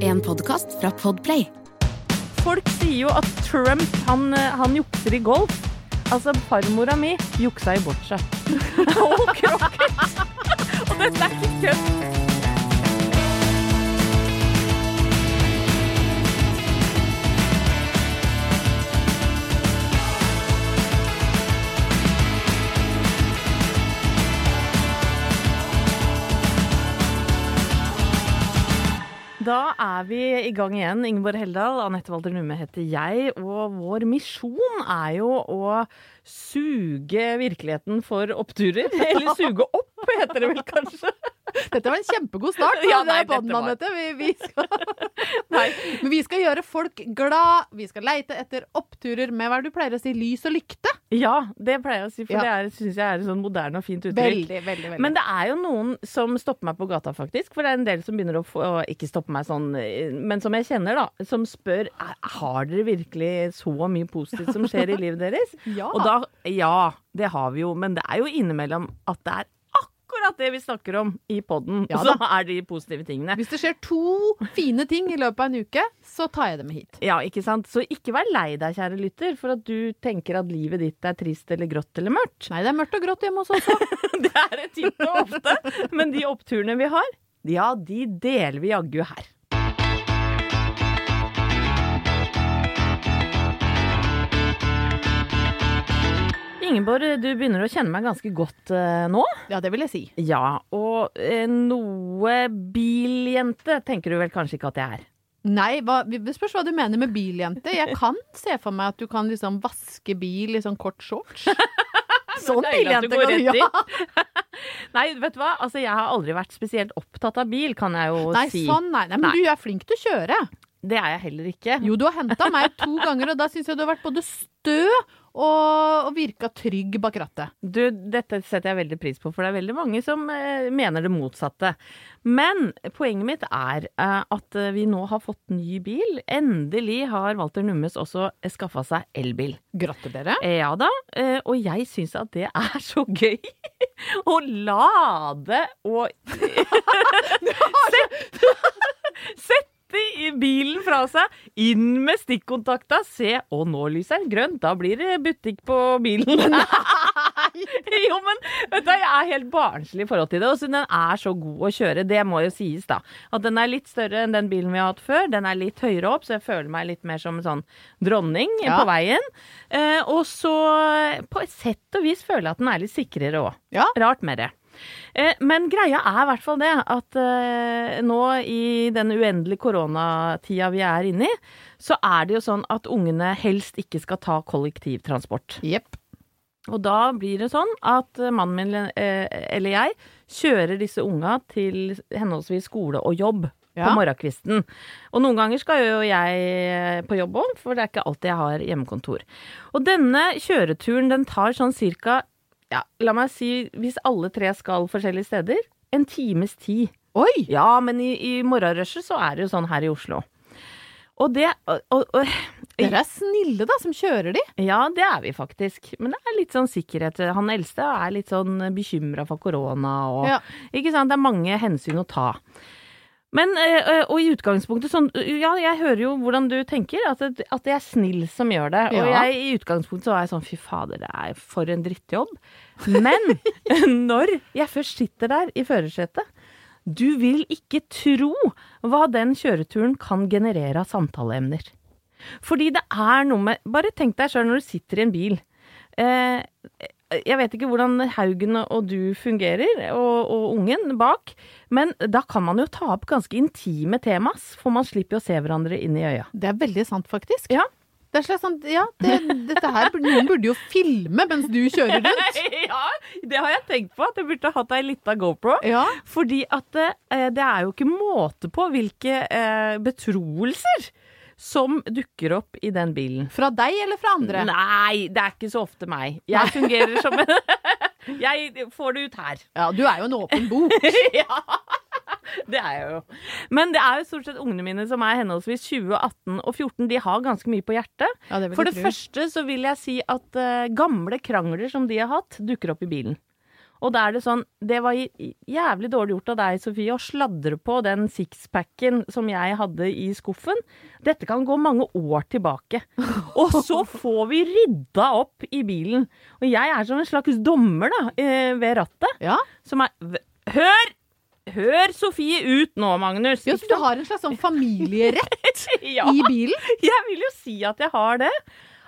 En podkast fra Podplay. Folk sier jo at Trump han, han jukser i golf. Altså, farmora mi juksa i boccia. Og krokket. Og dette er ikke kødd. Da er vi i gang igjen. Ingeborg Heldal, Anette Walter Numme heter jeg. Og vår misjon er jo å suge virkeligheten for oppturer. Eller suge opp, heter det vel kanskje. Dette var en kjempegod start. Ja, nei, dette var-. Vi, vi skal... men vi skal gjøre folk glad. Vi skal leite etter oppturer med hva du pleier å si, lys og lykte. Ja, det pleier jeg å si, for Ja. det syns jeg er et sånn moderne og fint uttrykk. Veldig, veldig, veldig. Men det er jo noen som stopper meg på gata, faktisk. For det er en del som begynner å få Ikke stoppe meg sånn, men som jeg kjenner, da. Som spør "Er- har dere virkelig så mye positivt som skjer i livet deres. Ja. Og da Ja, det har vi jo. Men det er jo innimellom at det er akkurat det vi snakker om i poden, Ja som er de positive tingene. Hvis det skjer to fine ting i løpet av en uke, så tar jeg dem hit. Ja, ikke sant? Så ikke vær lei deg, kjære lytter, for at du tenker at livet ditt er trist eller grått eller mørkt. Nei, det er mørkt og grått hjemme hos oss også. Det er det titt og ofte. Men de oppturene vi har, ja, de deler vi jaggu her. Ingeborg, du begynner å kjenne meg ganske godt eh, nå. Ja, det vil jeg si. Ja, og eh, noe biljente tenker du vel kanskje ikke at jeg er? Nei, hva, det spørs hva du mener med biljente. Jeg kan se for meg at du kan liksom vaske bil i sånn kort shorts. Sånn biljente kan du ja. Nei, vet du hva? Altså, jeg har aldri vært spesielt opptatt av bil, kan jeg jo Nei, si. sånn nei. nei. Men Nei. du er flink til å kjøre. Det er jeg heller ikke. Jo, du har henta meg to ganger, og da syns jeg du har vært både stø og, og virka trygg bak rattet. Du, dette setter jeg veldig pris på, for det er veldig mange som eh, mener det motsatte. Men poenget mitt er eh, at vi nå har fått ny bil. Endelig har Walter Nummes også skaffa seg elbil. Gratulerer. Eh, Ja da, eh, og jeg syns at det er så gøy å lade og Sett i bilen fra seg, inn med stikkontakta, se, og nå lyser den grønt, da blir det butikk på bilen. jo, men vet du, jeg er helt barnslig i forhold til det, og siden den er så god å kjøre, det må jo sies da. At den er litt større enn den bilen vi har hatt før, den er litt høyere opp, så jeg føler meg litt mer som en sånn dronning Ja. på veien. Eh, og så på et sett og vis føler jeg at den er litt sikrere òg. Ja. Rart med det. Eh, Men greia er i hvert fall det at eh, nå i den uendelige koronatida vi er inne i, så er det jo sånn at ungene helst ikke skal ta kollektivtransport. Yep. Og da blir det sånn at mannen min eh, eller jeg kjører disse unga til henholdsvis skole og jobb Ja. på morgenkvisten. Og noen ganger skal jo jeg på jobb òg, for det er ikke alltid jeg har hjemmekontor. Og denne kjøreturen den tar sånn cirka ja, la meg si, hvis alle tre skal forskjellige steder, en times tid. Oi! Ja, men i, i morgenrushet så er det jo sånn her i Oslo. Og det og, og, Dere er snille, da, som kjører de. Ja, det er vi faktisk. Men det er litt sånn sikkerhet. Han eldste er litt sånn bekymra for korona og Ja. Ikke sant. Det er mange hensyn å ta. Men, eh, og i utgangspunktet sånn Ja, jeg hører jo hvordan du tenker, at, det- at det er snill som gjør det. Og jeg i utgangspunktet så var jeg sånn fy fader, det er for en drittjobb. Men når jeg først sitter der i førersetet, du vil ikke tro hva den kjøreturen kan generere av samtaleemner. Fordi det er noe med Bare tenk deg sjøl når du sitter i en bil. Eh, jeg vet ikke hvordan Haugen og du fungerer, og, og ungen bak, men da kan man jo ta opp ganske intime temas, for man slipper jo å se hverandre inn i øya. Det er veldig sant, faktisk. Ja. Det er slags sånn, ja, det, dette her, Noen burde jo filme mens du kjører rundt. ja, det har jeg tenkt på, at jeg burde hatt ei lita GoPro. Ja. Fordi at eh, det er jo ikke måte på hvilke eh, betroelser som dukker opp i den bilen. Fra deg eller fra andre? Nei, det er ikke så ofte meg. Jeg fungerer som en Jeg får det ut her. Ja, Du er jo en åpen bok. ja. Det er jeg jo. Men det er jo stort sett ungene mine som er henholdsvis 20, 18 og 14. De har ganske mye på hjertet. Ja, det For det første så vil jeg si at uh, gamle krangler som de har hatt, dukker opp i bilen. Og da er det sånn Det var jævlig dårlig gjort av deg, Sofie, å sladre på den sixpacken som jeg hadde i skuffen. Dette kan gå mange år tilbake. Og så får vi rydda opp i bilen. Og jeg er som en slags dommer, da, eh, ved rattet. Ja. Som er Hør! Hør Sofie ut nå, Magnus! Ja, så du har en slags sånn familierett ja. i bilen? Jeg vil jo si at jeg har det.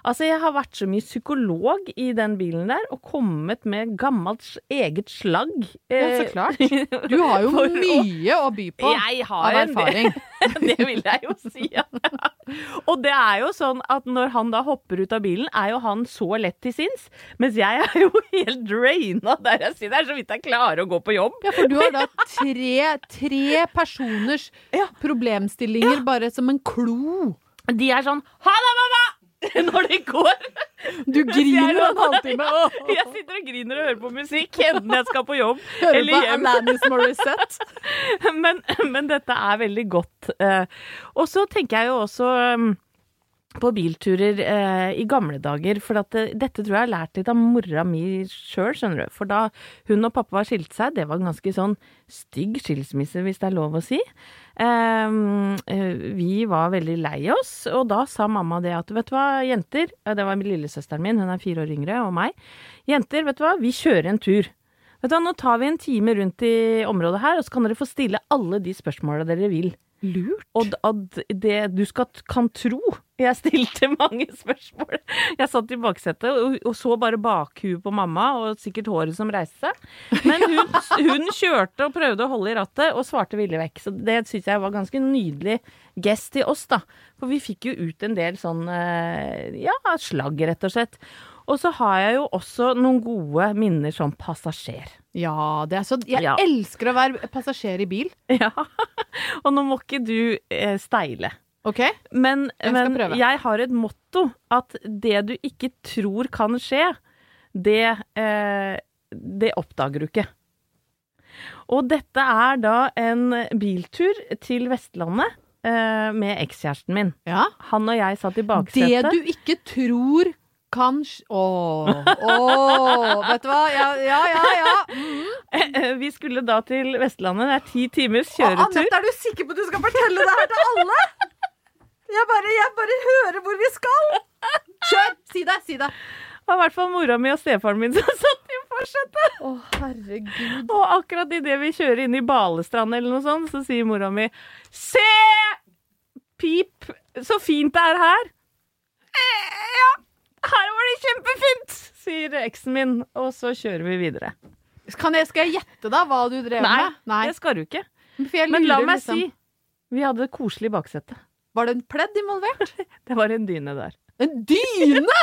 Altså, jeg har vært så mye psykolog i den bilen der, og kommet med gammelt eget slagg. Ja, så eh, klart. Du har jo mye å- å by på av erfaring. det vil jeg jo si. Ja. Og det er jo sånn at når han da hopper ut av bilen, er jo han så lett til sinns. Mens jeg er jo helt draina der jeg sitter, så vidt jeg klarer å gå på jobb. Ja, for du har da tre, tre personers Ja. problemstillinger bare som en klo. De er sånn Ha det, mamma! Når det går. Du griner en halvtime. Åh. Jeg sitter og griner og hører på musikk, enten jeg skal på jobb Hører eller på hjem. Alanis Morissette. men, men dette er veldig godt. eh. Og så tenker jeg jo også um, på bilturer eh, i gamle dager. For det, dette tror jeg jeg har lært litt av mora mi sjøl, skjønner du. For da hun og pappa skilte seg, det var en ganske sånn stygg skilsmisse, hvis det er lov å si. Ehm, eh, vi var veldig lei oss, og da sa mamma det at vet du hva, jenter Det var lillesøsteren min, hun er fire år yngre, og meg. Jenter, vet du hva, vi kjører en tur. Vet du hva, Nå tar vi en time rundt i området her, og så kan dere få stille alle de spørsmåla dere vil. Lurt. Og at det du skal, kan tro Jeg stilte mange spørsmål. Jeg satt i baksetet og, og så bare bakhuet på mamma og sikkert håret som reiste seg. Men hun, hun kjørte og prøvde å holde i rattet og svarte villig vekk. Så det syns jeg var ganske nydelig gest til oss, da. For vi fikk jo ut en del sånn eh, ja, slagg, rett og slett. Og så har jeg jo også noen gode minner som passasjer. Ja, det er så Jeg Ja. elsker å være passasjer i bil. Ja. Og nå må ikke du eh, steile. OK? Men, skal men prøve. jeg har et motto at det du ikke tror kan skje, det, eh, det oppdager du ikke. Og dette er da en biltur til Vestlandet eh, med ekskjæresten min. Ja. Han og jeg satt i Det du ikke tror kan Å! Åh, vet du hva? Ja, ja, ja. ja. Vi skulle da til Vestlandet. Det er ti timers Å, kjøretur. Anette, er du sikker på at du skal fortelle det her til alle? Jeg bare, jeg bare hører hvor vi skal. Kjør! Si det, si det. Det var i hvert fall mora mi og stefaren min som satt i forsetet. Å, herregud. Og akkurat idet vi kjører inn i Balestrand eller noe sånt, så sier mora mi Se! Pip, så fint det er her. «Eh, Ja, her var det kjempefint, sier eksen min, og så kjører vi videre. Kan jeg, skal jeg gjette da hva du drev Nei, med? det skal du ikke. Men la meg liksom- si, vi hadde det koselig i baksetet. Var det en pledd involvert? Det var en dyne der. En dyne?!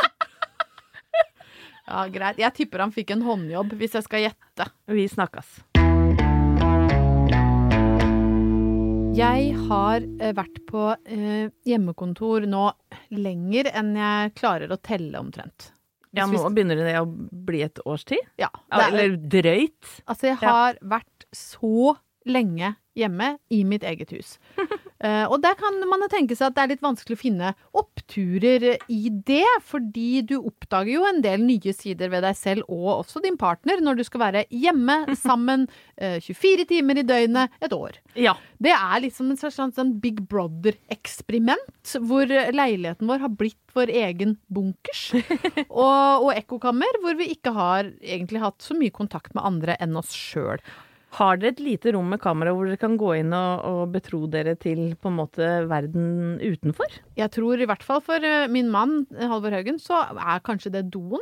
Ja, greit. Jeg tipper han fikk en håndjobb, hvis jeg skal gjette. Vi snakkes. Jeg har eh, vært på eh, hjemmekontor nå lenger enn jeg klarer å telle omtrent. Ja, nå begynner det å bli et års tid. Ja, er, eller drøyt. altså, jeg har vært så lenge hjemme i mitt eget hus. Eh, og der kan man tenke seg at det er litt vanskelig å finne oppturer i det, fordi du oppdager jo en del nye sider ved deg selv og også din partner når du skal være hjemme sammen eh, 24 timer i døgnet et år. Ja. Det er liksom en slags sånn Big Brother-eksperiment, hvor leiligheten vår har blitt vår egen bunkers. og, og ekkokammer, hvor vi ikke har egentlig hatt så mye kontakt med andre enn oss sjøl. Har dere et lite rom med kamera hvor dere kan gå inn og, og betro dere til på en måte verden utenfor? Jeg tror i hvert fall for eh, min mann, Halvor Haugen, så er kanskje det doen.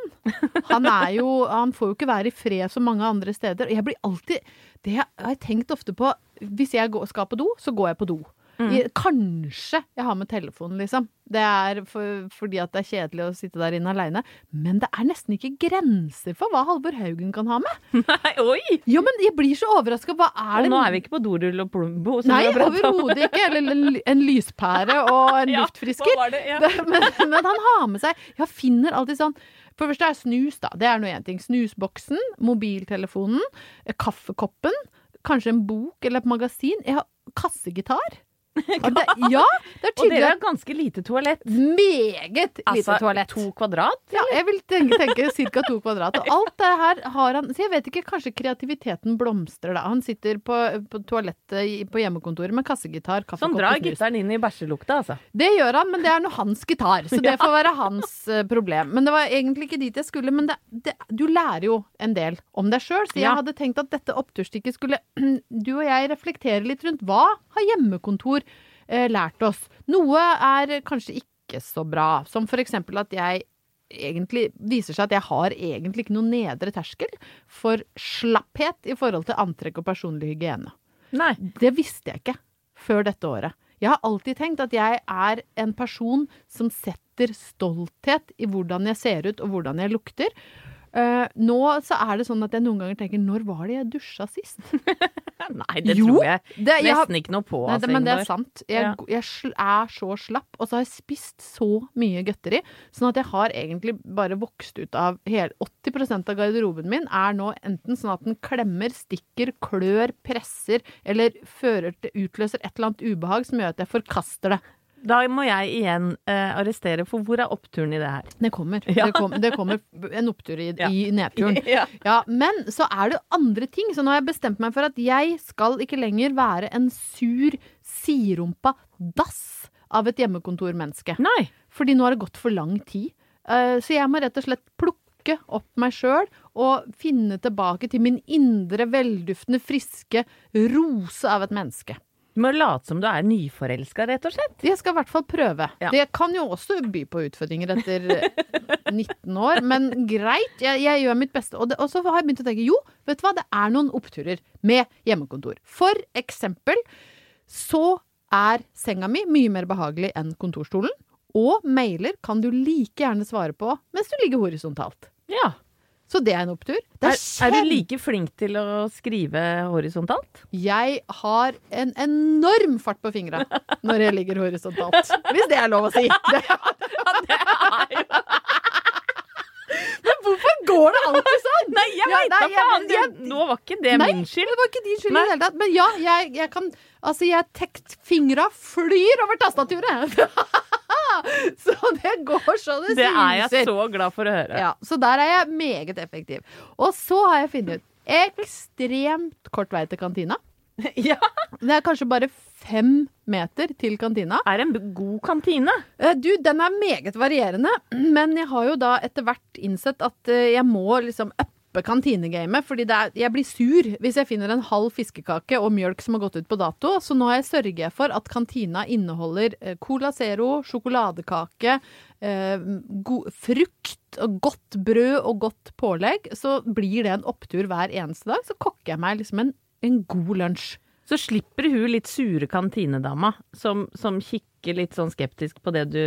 Han jo Han får jo ikke være i fred som mange andre steder. Og jeg blir alltid Det har jeg tenkt ofte på. Hvis jeg skal på do, så går jeg på do. I, kanskje jeg har med telefonen, liksom. Det er for, fordi at det er kjedelig å sitte der inne aleine. Men det er nesten ikke grenser for hva Halvor Haugen kan ha med. Nei, oi! Jo, men jeg blir så overraska. Hva er Og nå er vi ikke på dorull og Plumbo. Nei, overhodet ikke. Eller en, lyspære og en Ja, luftfrisker. var det? Ja. Men, men han har med seg Jeg finner alltid sånn For det første er snus, da. Det er nå én ting. Snusboksen, mobiltelefonen, kaffekoppen, kanskje en bok eller et magasin. Jeg har kassegitar. Ja, det, ja, det er Og dere har ganske lite toalett. Meget lite Altså toalett. to kvadrat? Ja, jeg vil tenke, tenke ca. to kvadrat. Og alt det her har han Så jeg vet ikke, kanskje kreativiteten blomstrer da. Han sitter på, på toalettet i- på hjemmekontoret med kassegitar, Sånn kaffekopp drar og snus. gitaren inn i bæsjelukta, altså. Det gjør han, men det er nå hans gitar, så det får være hans eh, problem. Men det var egentlig ikke dit jeg skulle. Men det, det, du lærer jo en del om deg sjøl, så jeg Ja. hadde tenkt at dette oppturstykket skulle du og jeg reflektere litt rundt. Hva har hjemmekontor lært oss? Noe er kanskje ikke så bra, som for eksempel at jeg egentlig viser seg at jeg har egentlig ikke noen nedre terskel for slapphet i forhold til antrekk og personlig hygiene. Nei. Det visste jeg ikke før dette året. Jeg har alltid tenkt at jeg er en person som setter stolthet i hvordan jeg ser ut og hvordan jeg lukter. Eh, nå så er det sånn at jeg noen ganger tenker når var det jeg dusja sist? Nei, det Jo, tror jeg det, jeg har, nesten ikke noe på. nei, Altså, det, men det er sant. Jeg, Ja. jeg er så slapp, og så har jeg spist så mye godteri, sånn at jeg har egentlig bare vokst ut av hele 80% av garderoben min er nå enten sånn at den klemmer, stikker, klør, presser eller fører til, utløser et eller annet ubehag som gjør at jeg forkaster det. Da må jeg igjen eh, arrestere, for hvor er oppturen i det her? Det kommer. Ja. Det, kom, det kommer en opptur i, Ja. i nedturen. Ja. Men så er det andre ting. Så nå har jeg bestemt meg for at jeg skal ikke lenger være en sur, sidrumpa dass av et hjemmekontormenneske. Nei. Fordi nå har det gått for lang tid. Uh, Så jeg må rett og slett plukke opp meg sjøl og finne tilbake til min indre, velduftende, friske rose av et menneske. Du må late som du er nyforelska, rett og slett. Jeg skal i hvert fall prøve. Ja. Det kan jo også by på utfordringer etter 19 år, men greit, jeg, jeg gjør mitt beste. Og, det, og så har jeg begynt å tenke jo, vet du hva, det er noen oppturer med hjemmekontor. For eksempel så er senga mi mye mer behagelig enn kontorstolen. Og mailer kan du like gjerne svare på mens du ligger horisontalt. Ja. Så det er en opptur. Det Er, er du like flink til å skrive horisontalt? Jeg har en enorm fart på fingra når jeg ligger horisontalt. Hvis det er lov å si. Det, men hvorfor går det alltid sånn? Nei, jeg Ja, veit da nei, jeg- faen! jeg- Nå var ikke det Nei, min skyld. det var ikke din skyld i det hele tatt. Men ja, jeg, jeg kan Altså, jeg tekt fingra flyr over tastaturet. så det går så det, Det er jeg så glad for å høre. Ja, så der er jeg meget effektiv. Og så har jeg funnet ut ekstremt kort vei til kantina. Ja. Det er kanskje bare fem meter til kantina. Er en god kantine. Eh, Du, den er meget varierende, men jeg har jo da etter hvert innsett at eh, jeg må liksom uppe kantinegamet, fordi er, jeg blir sur hvis jeg finner en halv fiskekake og mjølk som har gått ut på dato, så nå har jeg sørget for at kantina inneholder eh, Cola Zero, sjokoladekake, eh, frukt og godt brød og godt pålegg, så blir det en opptur hver eneste dag. Så kokker jeg meg liksom en, en god lunsj. Så slipper hun litt sure kantinedama, som, som kikker litt sånn skeptisk på det du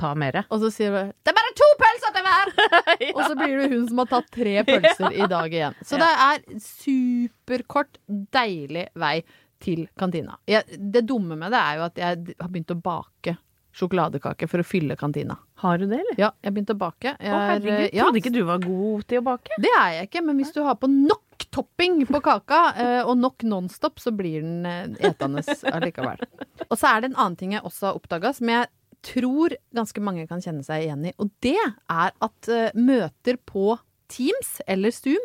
tar mer. Og så sier hun 'Det er bare to pølser til hver!' Og så blir det hun som har tatt tre pølser i dag igjen. Så det er superkort, deilig vei til kantina. Jeg, det dumme med det er jo at jeg har begynt å bake sjokoladekake for å fylle kantina. Har du det, eller? Ja, jeg har begynt å bake. Jeg Å, er, herregud. ja, Trodde ikke du var god til å bake? det er jeg ikke, men hvis du har på nok nok topping på kaka eh, og nok Nonstop, så blir den eh, etende allikevel. Og så er det en annen ting jeg også har oppdaga, som jeg tror ganske mange kan kjenne seg igjen i. Og det er at eh, møter på Teams eller Zoom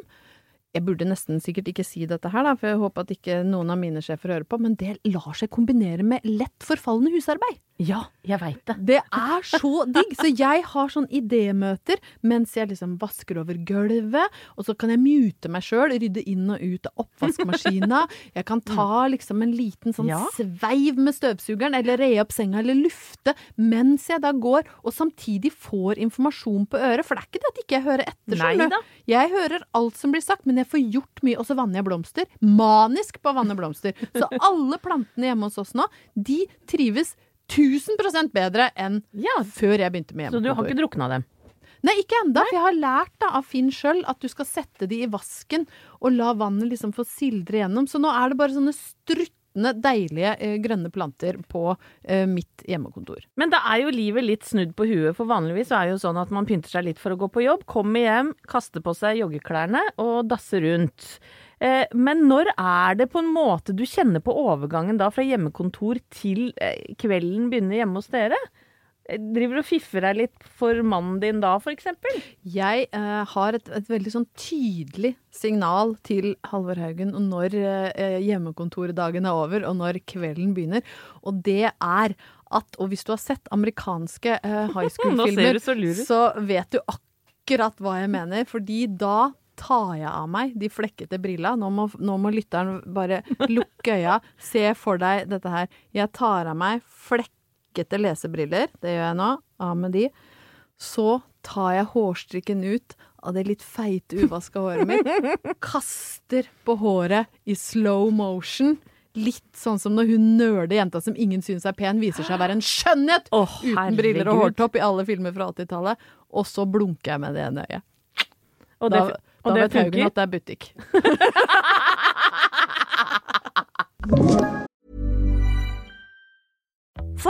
jeg burde nesten sikkert ikke si dette her, da, for jeg håper at ikke noen av mine sjefer hører på, men det lar seg kombinere med lett forfallende husarbeid. Ja, jeg veit det. Det er så digg! Så jeg har sånn idémøter mens jeg liksom vasker over gulvet, og så kan jeg mute meg sjøl, rydde inn og ut av oppvaskmaskina. Jeg kan ta liksom en liten sånn Ja. sveiv med støvsugeren, eller re opp senga, eller lufte, mens jeg da går, og samtidig får informasjon på øret. For det er ikke det at ikke jeg hører etter, skjønner du. Jeg hører alt som blir sagt, men jeg får gjort mye, og så vanner jeg blomster. Manisk på å vanne blomster. Så alle plantene hjemme hos oss nå, de trives 1000 bedre enn Ja, før jeg begynte med Så du har ikke drukna dem? Nei, ikke enda, for jeg har lært da av Finn sjøl at du skal sette de i vasken og la vannet liksom få sildre gjennom. Så nå er det bare sånne struttende, deilige eh, grønne planter på eh, mitt hjemmekontor. Men da er jo livet litt snudd på huet, for vanligvis er det jo sånn at man pynter seg litt for å gå på jobb, kommer hjem, kaster på seg joggeklærne og dasser rundt. Eh, men når er det på en måte du kjenner på overgangen da fra hjemmekontor til kvelden begynner hjemme hos dere? Driver du og fiffer deg litt for mannen din da, eksempel? Jeg eh, har et, et veldig sånn tydelig signal til Halvor Haugen når eh, hjemmekontordagen er over, og når kvelden begynner. Og det er at Og hvis du har sett amerikanske eh, high school-filmer, så så vet du akkurat hva jeg mener. Fordi da tar jeg av meg de flekkete brilla. Nå må, nå må lytteren bare lukke øya. Se for deg dette her. Jeg tar av meg flekkete lesebriller. Det gjør jeg nå. Av med de. Så tar jeg hårstrikken ut av det litt feite, uvaska håret mitt. Kaster på håret i slow motion. Litt sånn som når hun nerde jenta som ingen syns er pen, viser seg å være en skjønnhet! Oh, uten briller og hårtopp i alle filmer fra 80-tallet. Og så blunker jeg med det ene øyet. Og Da, det, da og det vet Haugen at det er butikk.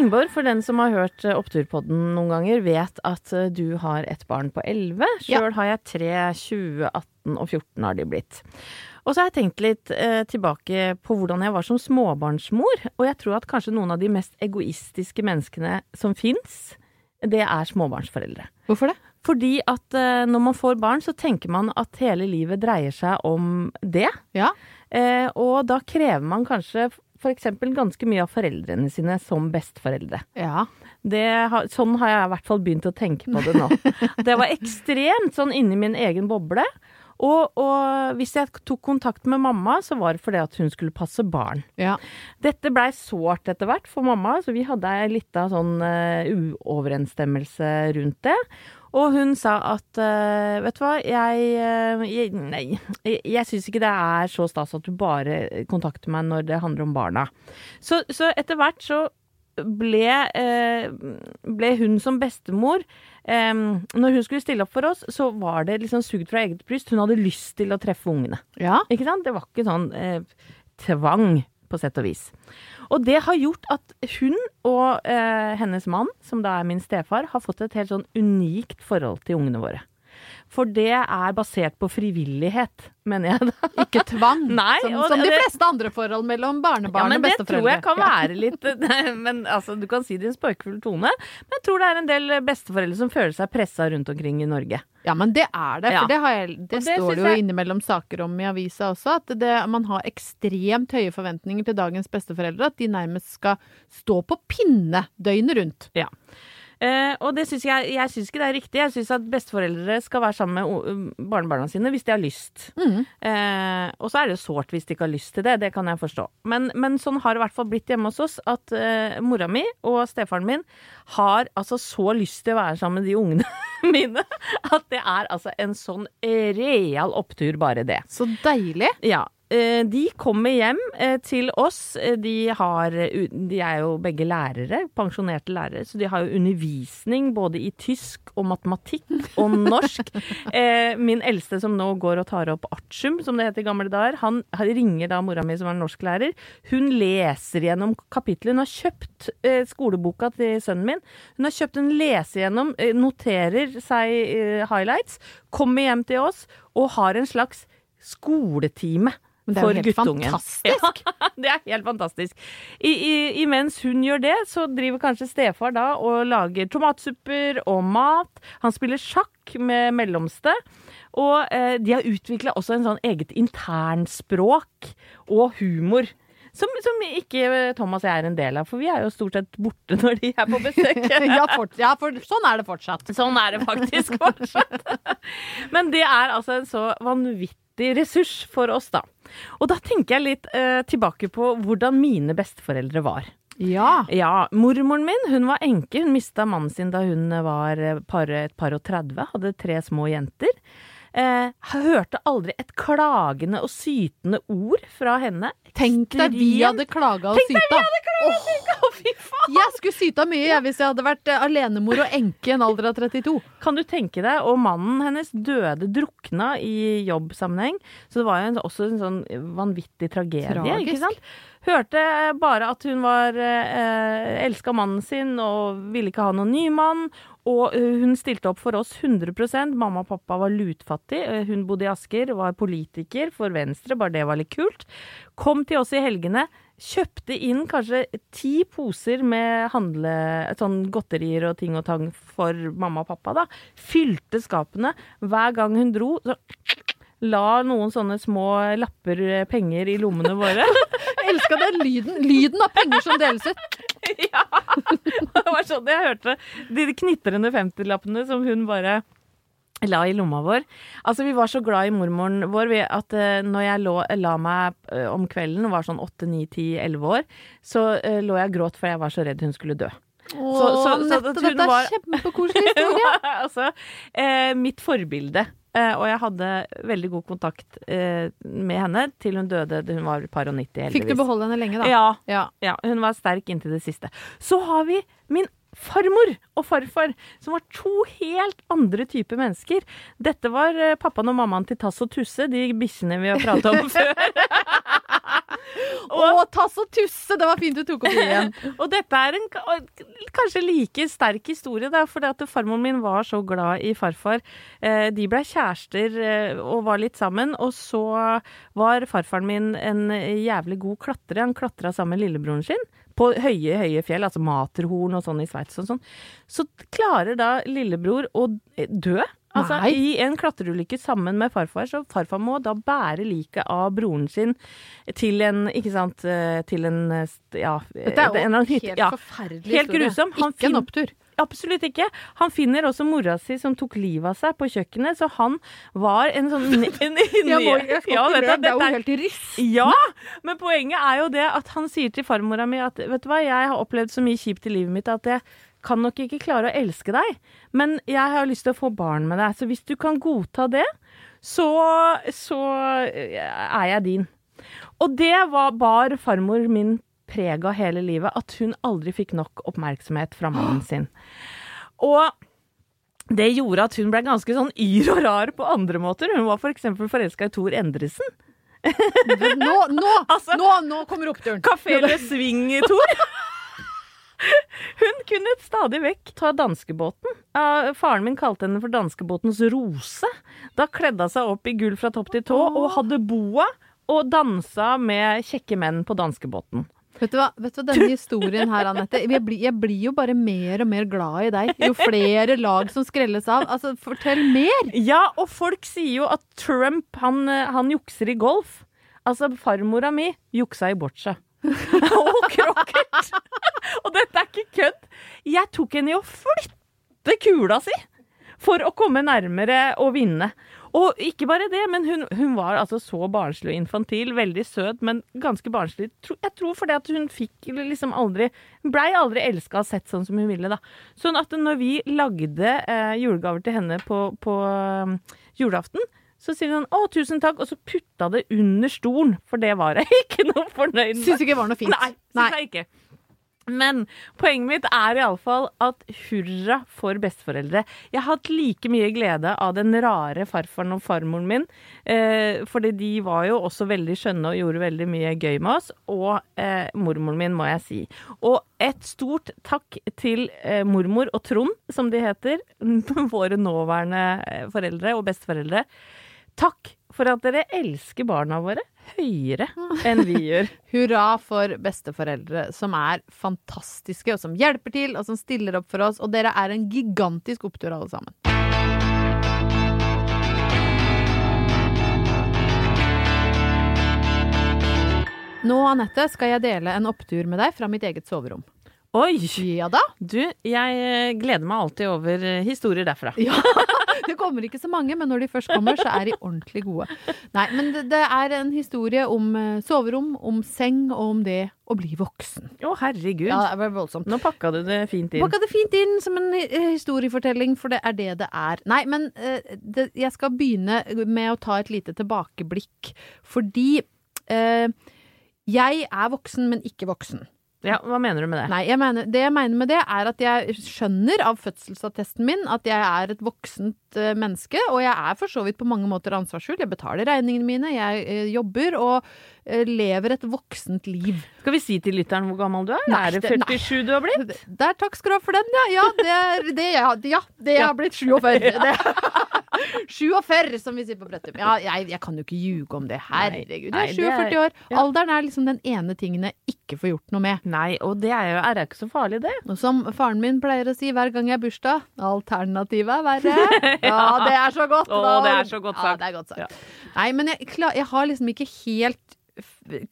Ingeborg, for den som har hørt eh, Oppturpodden noen ganger, vet at eh, du har et barn på 11. Ja. Har jeg tre, 20, 18 og 14 har de blitt. Og så har jeg tenkt litt eh, tilbake på hvordan jeg var som småbarnsmor, og jeg tror at kanskje noen av de mest egoistiske menneskene som fins, det er småbarnsforeldre. Hvorfor det? Fordi at eh, når man får barn, så tenker man at hele livet dreier seg om det. Ja. Eh, og da krever man kanskje f.eks. ganske mye av foreldrene sine som besteforeldre. Ja. Det har, sånn har jeg i hvert fall begynt å tenke på det nå. Det var ekstremt sånn inni min egen boble. Og, og hvis jeg tok kontakt med mamma, så var det fordi at hun skulle passe barn. ja. Dette blei sårt etter hvert for mamma, så vi hadde ei lita sånn uh, uoverensstemmelse rundt det. Og hun sa at uh, vet du hva, jeg, eh, jeg Nei, jeg, jeg syns ikke det er så stas at du bare kontakter meg når det handler om barna. Så, så etter hvert så ble, uh, ble hun som bestemor um, Når hun skulle stille opp for oss, så var det liksom sugd fra eget bryst. Hun hadde lyst til å treffe ungene. Ja. Ikke sant? Det var ikke sånn uh, tvang, på sett og vis. Og det har gjort at hun og eh, hennes mann, som da er min stefar, har fått et helt sånn unikt forhold til ungene våre. For det er basert på frivillighet, mener jeg da. Ikke tvang, Nei, som, som det, de fleste andre forhold mellom Ja, barnebarn men og det tror jeg kan være litt men altså, Du kan si det i en spøkefull tone, men jeg tror det er en del besteforeldre som føler seg pressa rundt omkring i Norge. Ja, men det er det. For det, har jeg, det, det står det jo jeg- innimellom saker om i avisa også, at det, man har ekstremt høye forventninger til dagens besteforeldre. At de nærmest skal stå på pinne døgnet rundt. Ja. Eh, og det synes jeg, jeg syns ikke det er riktig. Jeg syns at besteforeldre skal være sammen med o- barnebarna sine hvis de har lyst. Mm. Eh, og så er det jo sårt hvis de ikke har lyst til det, det kan jeg forstå. Men, men sånn har det i hvert fall blitt hjemme hos oss, at eh, mora mi og stefaren min har altså så lyst til å være sammen med de ungene mine at det er altså en sånn real opptur, bare det. Så deilig. Ja. Eh, De kommer hjem eh, til oss. Eh, De, har, de er jo begge lærere, pensjonerte lærere, så de har jo undervisning både i tysk og matematikk og norsk. Min eldste som nå går og tar opp artium, som det het i gamle dager, han han ringer da mora mi som er norsklærer. Hun leser gjennom kapitlet. Hun har kjøpt skoleboka til sønnen min. Hun har kjøpt en lese gjennom, noterer seg highlights, kommer hjem til oss og har en slags skoletime. Men det er jo for helt guttungen. fantastisk. Ja, det er helt fantastisk. I, i, imens hun gjør det, så driver kanskje stefar da og lager tomatsupper og mat. Han spiller sjakk med mellomste. Og eh, de har utvikla også en sånn eget internspråk og humor. Som, som ikke Thomas og jeg er en del av, for vi er jo stort sett borte når de er på besøk. ja, for, ja, for sånn er det fortsatt. Sånn er det faktisk fortsatt. Men det er altså en så vanvittig ressurs for oss, da. Og da tenker jeg litt eh, tilbake på hvordan mine besteforeldre var. Ja. Ja, mormoren min hun var enke. Hun mista mannen sin da hun var eh, par, et par og 30, hadde tre små jenter. Eh, hørte aldri et klagende og sytende ord fra henne. Tenk deg vi hadde klaga og syta. faen! Jeg skulle syta mye jeg, hvis jeg hadde vært eh, alenemor og enke i en alder av 32. Kan du tenke deg? Og mannen hennes døde drukna i jobbsammenheng. Så det var jo en, også en sånn vanvittig tragedie. Tragisk. ikke sant? Hørte bare at hun var eh, elska mannen sin og ville ikke ha noen ny mann. Og eh, hun stilte opp for oss 100% Mamma og pappa var lutfattig. Eh, Hun bodde i Asker, var politiker for Venstre, bare det var litt kult. Kom til oss i helgene. Kjøpte inn kanskje ti poser med handle, sånn godterier og ting og tang for mamma og pappa. da. Fylte skapene. Hver gang hun dro, så la noen sånne små lapper eh, penger i lommene våre. Jeg elska den lyden. Lyden av penger som deles ut. ja! Det var sånn jeg hørte de knitrende 50-lappene som hun bare la i lomma vår. Altså, vi var så glad i mormoren vår vi- at uh, når jeg lå, la meg uh, om kvelden, og var sånn 8, 9, 10, 11 år, så uh, lå jeg og gråt for jeg var så redd hun skulle dø. Å, så- så Anette, at dette er var- kjempekoselig historie. altså, eh, mitt forbilde. Eh, og jeg hadde veldig god kontakt eh, med henne til hun døde. Hun var par og 90, heldigvis. Fikk du beholde henne lenge, da? Ja, Ja. ja, hun var sterk inntil det siste. Så har vi min farmor og farfar, som var to helt andre typer mennesker. Dette var eh, pappaen og mammaen til Tass og Tusse, de bikkjene vi har pratet om før. Å, Tass og Tusse! Det var fint du tok opp det igjen. Og dette er en kanskje like sterk historie, da, fordi at farmoren min var så glad i farfar. Eh, de ble kjærester eh, og var litt sammen, og så var farfaren min en jævlig god klatrer. Han klatra sammen med lillebroren sin på høye, høye fjell, altså Materhorn og sånn i Sveits og sånn. Så klarer da lillebror å dø. Altså Nei. I en klatreulykke sammen med farfar, så farfar må da bære liket av broren sin til en Ikke sant eh, Til en eh, Ja. Dette er en jo annen hytte. helt Ja. forferdelig Helt historie. grusom. Han Ikke en opptur. Absolutt ikke. Han finner også mora si som tok livet av seg på kjøkkenet, så han var en sånn en, en, Jeg må, jeg skal Ja, du, det er jo helt ryss. ja, men poenget er jo det at han sier til farmora mi at vet du hva, jeg har opplevd så mye kjipt i livet mitt at jeg kan nok ikke klare å elske deg, men jeg har lyst til å få barn med deg. Så hvis du kan godta det, så, så eh, er jeg din. Og det var, bar farmor min preg av hele livet, at hun aldri fikk nok oppmerksomhet fra mannen sin. Og det gjorde at hun ble ganske sånn yr og rar på andre måter. Hun var f.eks. For forelska i Tor Endresen. Nå, nå, Altså- nå, nå kommer oppturen. Kafé Le Swing-Tor. Hun kunne stadig vekk ta danskebåten. Faren min kalte henne for danskebåtens rose. Da kledde hun seg opp i gull fra topp til tå og hadde boa og dansa med kjekke menn på danskebåten. Vet du hva, vet du hva denne historien her, Anette jeg blir, jeg blir jo bare mer og mer glad i deg. Jo flere lag som skrelles av. Altså, fortell mer! Ja, og folk sier jo at Trump, han, han jukser i golf. Altså, farmora mi juksa i boccia. og krokket. og dette er ikke kødd. Jeg tok henne i å flytte kula si for å komme nærmere og vinne. Og ikke bare det, men hun, hun var altså så barnslig og infantil. Veldig søt, men ganske barnslig. Jeg tror fordi at hun fikk liksom aldri blei aldri elska og sett sånn som hun ville, da. Sånn at når vi lagde eh, julegaver til henne på, på eh, julaften, så sier hun 'Å, tusen takk', og så putta det under stolen, for det var jeg ikke noe fornøyd med. Syns du ikke det var noe fint? Nei, syns jeg ikke. Men poenget mitt er iallfall at hurra for besteforeldre. Jeg har hatt like mye glede av den rare farfaren og farmoren min. Eh, fordi de var jo også veldig skjønne og gjorde veldig mye gøy med oss. Og eh, mormoren min, må jeg si. Og et stort takk til eh, mormor og Trond, som de heter. Våre nåværende eh, foreldre og besteforeldre. Takk for at dere elsker barna våre høyere enn vi gjør. Hurra for besteforeldre som er fantastiske, og som hjelper til, og som stiller opp for oss. Og dere er en gigantisk opptur, alle sammen. Nå, Anette, skal jeg dele en opptur med deg fra mitt eget soverom. Oi! Ja da. Du, jeg eh, gleder meg alltid over eh, historier derfra. Ja. Det kommer ikke så mange, men når de først kommer, så er de ordentlig gode. Nei, men det, det er en historie om eh, soverom, om seng og om det å bli voksen. Å, herregud. Ja, det var voldsomt. Nå pakka du det fint inn. Pakka det fint inn som en eh, historiefortelling, for det er det det er. Nei, men eh, det, jeg skal begynne med å ta et lite tilbakeblikk. Fordi eh, jeg er voksen, men ikke voksen. Ja, Hva mener du med det? Nei, jeg mener, det jeg mener med det, er at jeg skjønner av fødselsattesten min at jeg er et voksent eh, menneske, og jeg er for så vidt på mange måter ansvarsfull. Jeg betaler regningene mine, jeg eh, jobber og eh, lever et voksent liv. Skal vi si til lytteren hvor gammel du er? Nei, er det det- 47 du har blitt? Der, takk skal du ha for den, ja. Ja, det er det, ja, ja, det jeg har blitt 47. Det. 47, som vi sier på Brøttum. Ja, jeg, jeg kan jo ikke ljuge om det. Herregud, jeg er det er- 47 år. Alderen er liksom den ene tingen jeg ikke får gjort noe med. Nei, og det er jo er ikke så farlig, det. Og som faren min pleier å si hver gang jeg har bursdag, alternativet er verre. Ja, det er så godt. Å, det er så godt Ja, sagt. det er godt sagt. Ja. Nei, men jeg, jeg har liksom ikke helt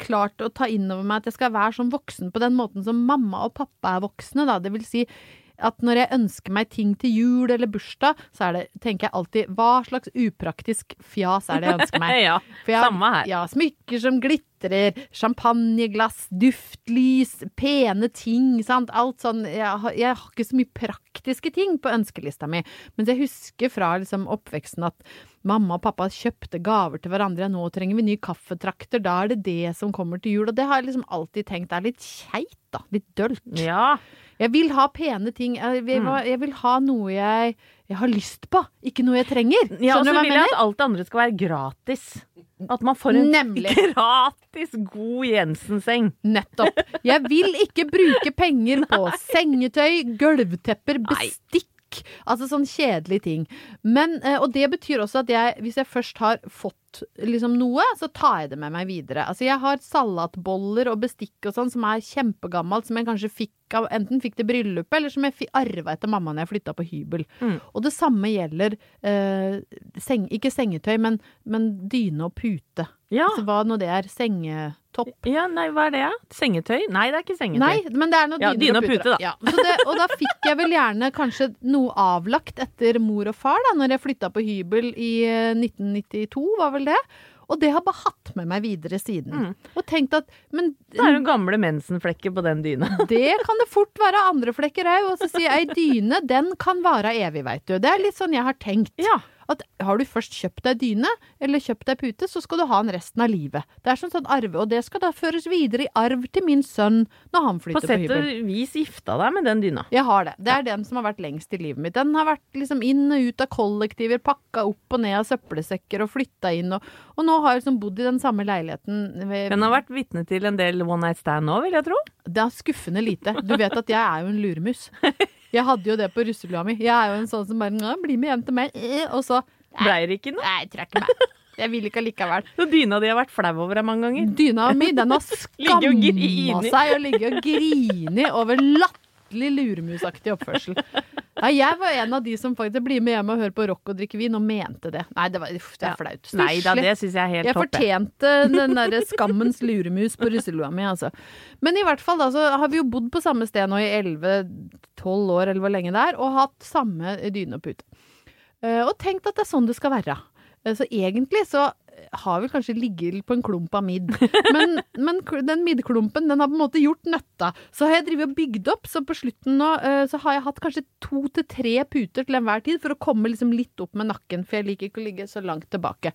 klart å ta inn over meg at jeg skal være sånn voksen på den måten som mamma og pappa er voksne, da. Det vil si at når jeg ønsker meg ting til jul eller bursdag, så det, tenker jeg alltid hva slags upraktisk fjas er det jeg ønsker meg? ja, jeg samme her. Ja, smykker som glitrer, champagneglass, duftlys, pene ting, sant. Alt sånn. Jeg har, jeg har ikke så mye praktiske ting på ønskelista mi. Men jeg husker fra liksom oppveksten at mamma og pappa kjøpte gaver til hverandre. Nå trenger vi ny kaffetrakter. Da er det det som kommer til jul. Og det har jeg liksom alltid tenkt er litt keit, da. Litt dølt. Ja. Jeg vil ha pene ting. Jeg vil, Mm. jeg vil ha noe jeg, jeg har lyst på, ikke noe jeg trenger. ja og så vil jeg jeg mener? at alt det andre skal være gratis. At man får en Nemlig. gratis god Jensen-seng. Nettopp. Jeg vil ikke bruke penger på sengetøy, gulvtepper, bestikk. Altså sånn kjedelige ting. Men, eh, og det betyr også at jeg, hvis jeg først har fått liksom noe, så tar jeg det med meg videre. Altså jeg har salatboller og bestikk og sånn som er kjempegammelt, som jeg kanskje fikk av Enten fikk til bryllupet, eller som jeg arva etter mamma når jeg flytta på hybel. Mm. Og det samme gjelder eh, seng, ikke sengetøy, men, men dyne og pute. Ja. Altså hva nå det er. Sengetopp. ja, nei, hva er det? Sengetøy? Nei, det er ikke sengetøy. Nei, men det er noe Ja, dyne og pute, da. Ja, så det, og da fikk jeg vel gjerne kanskje noe avlagt etter mor og far, da, når jeg flytta på hybel i eh, 1992, var vel det. Og det har bare hatt med meg videre siden. Mm. Og tenkt at Men Det er jo gamle mensenflekker på den dyna. det kan det fort være andre flekker òg. Og så sier jeg ei dyne, den kan vare evig, veit du. Det er litt sånn jeg har tenkt. Ja. At har du først kjøpt deg dyne, eller kjøpt deg pute, så skal du ha den resten av livet. Det er sånn sånn arve, og det skal da føres videre i arv til min sønn når han På flytter på, sett og hybel. vis gifta deg med den dyna. Jeg har det. Det er den som har vært lengst i livet mitt. Den har vært liksom inn og ut av kollektiver, pakka opp og ned av søppelsekker og flytta inn. Og, og nå har jeg liksom bodd i den samme leiligheten. Ved, Den har vært vitne til en del one night stand nå, vil jeg tro. Det er skuffende lite. Du vet at jeg er jo en luremus. Jeg hadde jo det på russelua mi. Jeg er jo en sånn som bare «Nå, 'Bli med hjem til meg', eh», og så Blei det ikke noe? Nei, jeg trekker meg. Jeg vil ikke allikevel. Så dyna di har vært flau over deg mange ganger. Dyna mi, den har skamma seg og ligger og griner over latterlig luremusaktig oppførsel. Nei, jeg var en av de som faktisk blir med hjem og hører på rock og drikker vin, og mente det. Nei, det, var, uff, det er flaut. Nei da, det syns jeg er helt topp. jeg. fortjente den derre skammens luremus på russelua mi, altså. Men i hvert fall da, så har vi jo bodd på samme sted nå i 11-12 år, eller hvor lenge det er, og hatt samme dyne og pute. Og tenkt at det er sånn det skal være. Eh, Så egentlig så har vel kanskje ligget på en klump av midd. Men, men den middklumpen den har på en måte gjort nøtta. Så har jeg drevet og bygd opp, så på slutten nå eh, så har jeg hatt kanskje to til tre puter til enhver tid for å komme liksom litt opp med nakken, for jeg liker ikke å ligge så langt tilbake.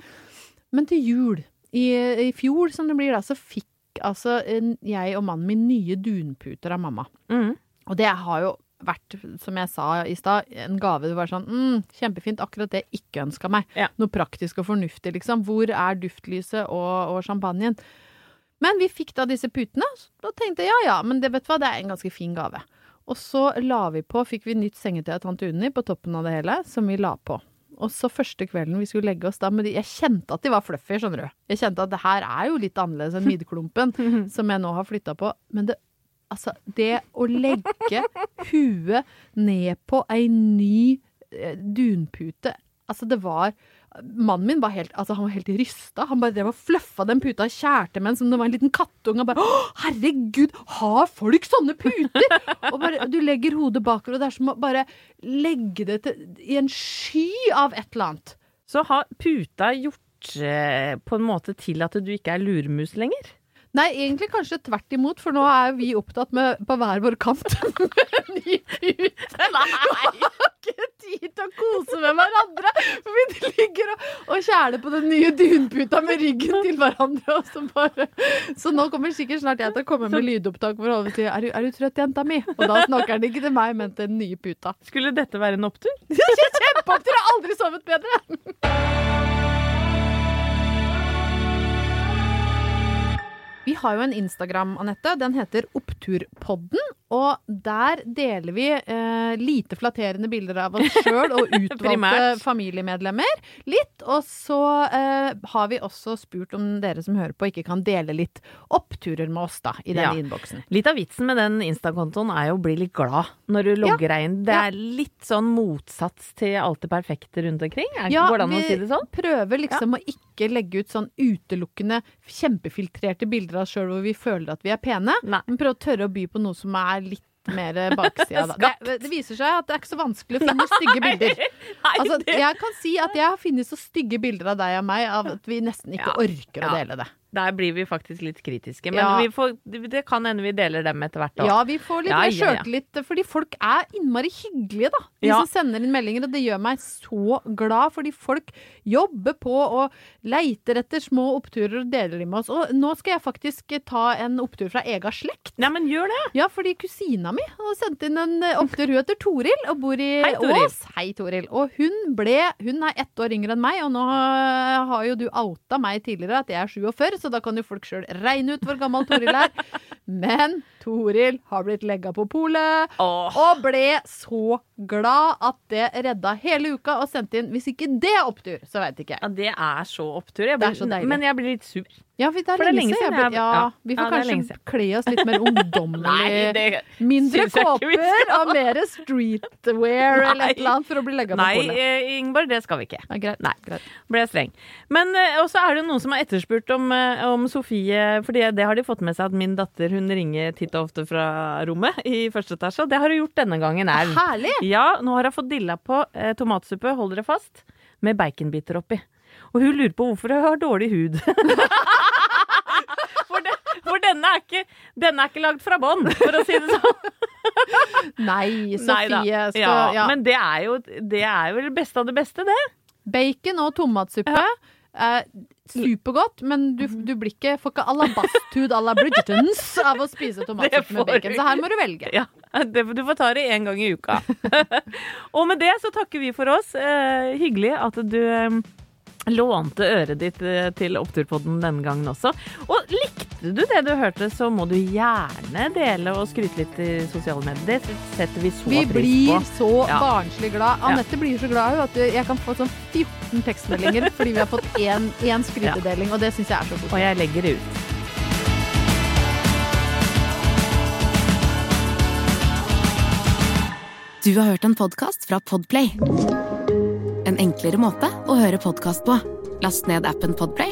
Men til jul, i, i fjor som det blir da, så fikk altså jeg og mannen min nye dunputer av mamma. Mm. Og det har jo vært, som jeg sa i stad, en gave. Det var sånn mm, kjempefint, akkurat det jeg ikke ønska meg. Ja. Noe praktisk og fornuftig, liksom. Hvor er duftlyset og, og champagnen? Men vi fikk da disse putene, så da tenkte jeg ja ja, men det vet du hva, det er en ganske fin gave. Og så la vi på, fikk vi nytt sengetøy av tante Unni på toppen av det hele, som vi la på. Og så første kvelden vi skulle legge oss da de Jeg kjente at de var fluffy, skjønner du. Jeg kjente at det her er jo litt annerledes enn midtklumpen, som jeg nå har flytta på. Men det, altså, det å legge huet ned på ei ny eh, dunpute Altså, det var Mannen min var helt, altså, han var helt rysta. Han bare drev og fluffa den puta og kjærte med den som det var en liten kattunge. Og bare herregud, har folk sånne puter?! og bare, du legger hodet bakover, og det er som å bare legge det til, i en sky av et eller annet. Så har puta gjort eh, på en måte til at du ikke er lurmus lenger? Nei, egentlig kanskje tvert imot, for nå er vi opptatt med på hver vår kant med ny pute. Nei! Ikke tid til å kose med hverandre, for vi ligger og, og kjæler på den nye dunputa med ryggen til hverandre. Og så, bare. så nå kommer sikkert snart jeg til å komme med lydopptak for å si er, du- er du trøtt, jenta mi? Og da snakker han ikke til meg, men til den nye puta. Skulle dette være en opptur? Kjempeopptur! Jeg har aldri sovet bedre! Vi har jo en Instagram, Anette. Den heter Oppturpodden. Og der deler vi eh, lite flatterende bilder av oss sjøl og utvalgte familiemedlemmer. Litt. Og så eh, har vi også spurt om dere som hører på, ikke kan dele litt oppturer med oss da, i denne Ja. innboksen. Litt av vitsen med den Insta-kontoen er jo å bli litt glad når du logger deg inn. Det Ja. er litt sånn motsats til alt det perfekte rundt omkring. Er Ja, Går det an å vi si det sånn? prøver liksom å ikke legge ut sånn utelukkende kjempefiltrerte bilder av oss sjøl hvor vi føler at vi er pene, Nei. men prøv å tørre å by på noe som er litt mer baksida. da. Det, det viser seg at det er ikke så vanskelig å finne stygge bilder. Altså, jeg kan si at jeg har funnet så stygge bilder av deg og meg av at vi nesten ikke Ja. orker å dele det. Der blir vi faktisk litt kritiske. Men Ja. vi får, det kan hende vi deler dem etter hvert. da. Ja, vi får litt Ja, ja, ja. sjøltillit, fordi folk er innmari hyggelige, da. De Ja. som sender inn meldinger, og det gjør meg så glad, fordi folk jobber på og leiter etter små oppturer og deler dem med oss. Og nå skal jeg faktisk ta en opptur fra ega slekt. Nei, men gjør det! Ja, fordi kusina mi har sendt inn en opptur. Hun heter Toril og bor i Hei, Toril. Ås. Hei, Toril. Og hun ble Hun er ett år yngre enn meg, og nå har jo du outa meg tidligere at jeg er 47, så da kan jo folk sjøl regne ut hvor gammel Toril er. Men Toril har blitt legga på polet. Åh. Og ble så glad at det redda hele uka, og sendte inn Hvis ikke det er opptur, så veit ikke jeg. Ja, det er så opptur. Jeg Det blir, så. Men jeg blir litt sur. Ja, for det er For det er lenge siden. Jeg, ble- ja, vi får Ja, kanskje kle oss litt mer ungdommelig. Mindre kåper og mer streetwear eller et eller annet for å bli legga på polet. Nei, Ingeborg, det skal vi ikke. Ja, greit. Nei. greit. Ble jeg streng. Men eh, også er det noen som har etterspurt om, eh, om Sofie For det har de fått med seg at min datter hun ringer titt og ofte fra rommet i første etasje. Og det har hun gjort denne gangen. Er. Herlig! Ja, nå har hun fått dilla på eh, tomatsuppe, hold dere fast, med baconbiter oppi. Og hun lurer på hvorfor hun har dårlig hud. for, de, for denne, er ikke, denne er ikke lagd fra bånn, for å si det sånn. Nei. Sofie skal ja, ja. Men det er jo det er jo det beste av det beste, det. Bacon og tomatsuppe. Er supergodt, men du, Mhm. du blir ikke, får ikke alabasthud à la Bridgertons av å spise tomatsuppe med bacon. Så her må du velge. Ja, det, Du får ta det én gang i uka. og med det så takker vi for oss. Eh, hyggelig at du eh, lånte øret ditt eh, til Oppturpodden denne gangen også. Og likte du det du hørte, så må du gjerne dele og skryte litt i sosiale medier. Det setter vi så Vi pris blir så Ja. barnslig glad. Anette blir så glad at jeg kan få sånn 14 tekstmeldinger fordi vi har fått én, én skrytedeling, og det syns jeg er så Og jeg legger det ut. Du har hørt en podcast fra Podplay. En enklere måte å høre podcast på. Last ned appen Podplay,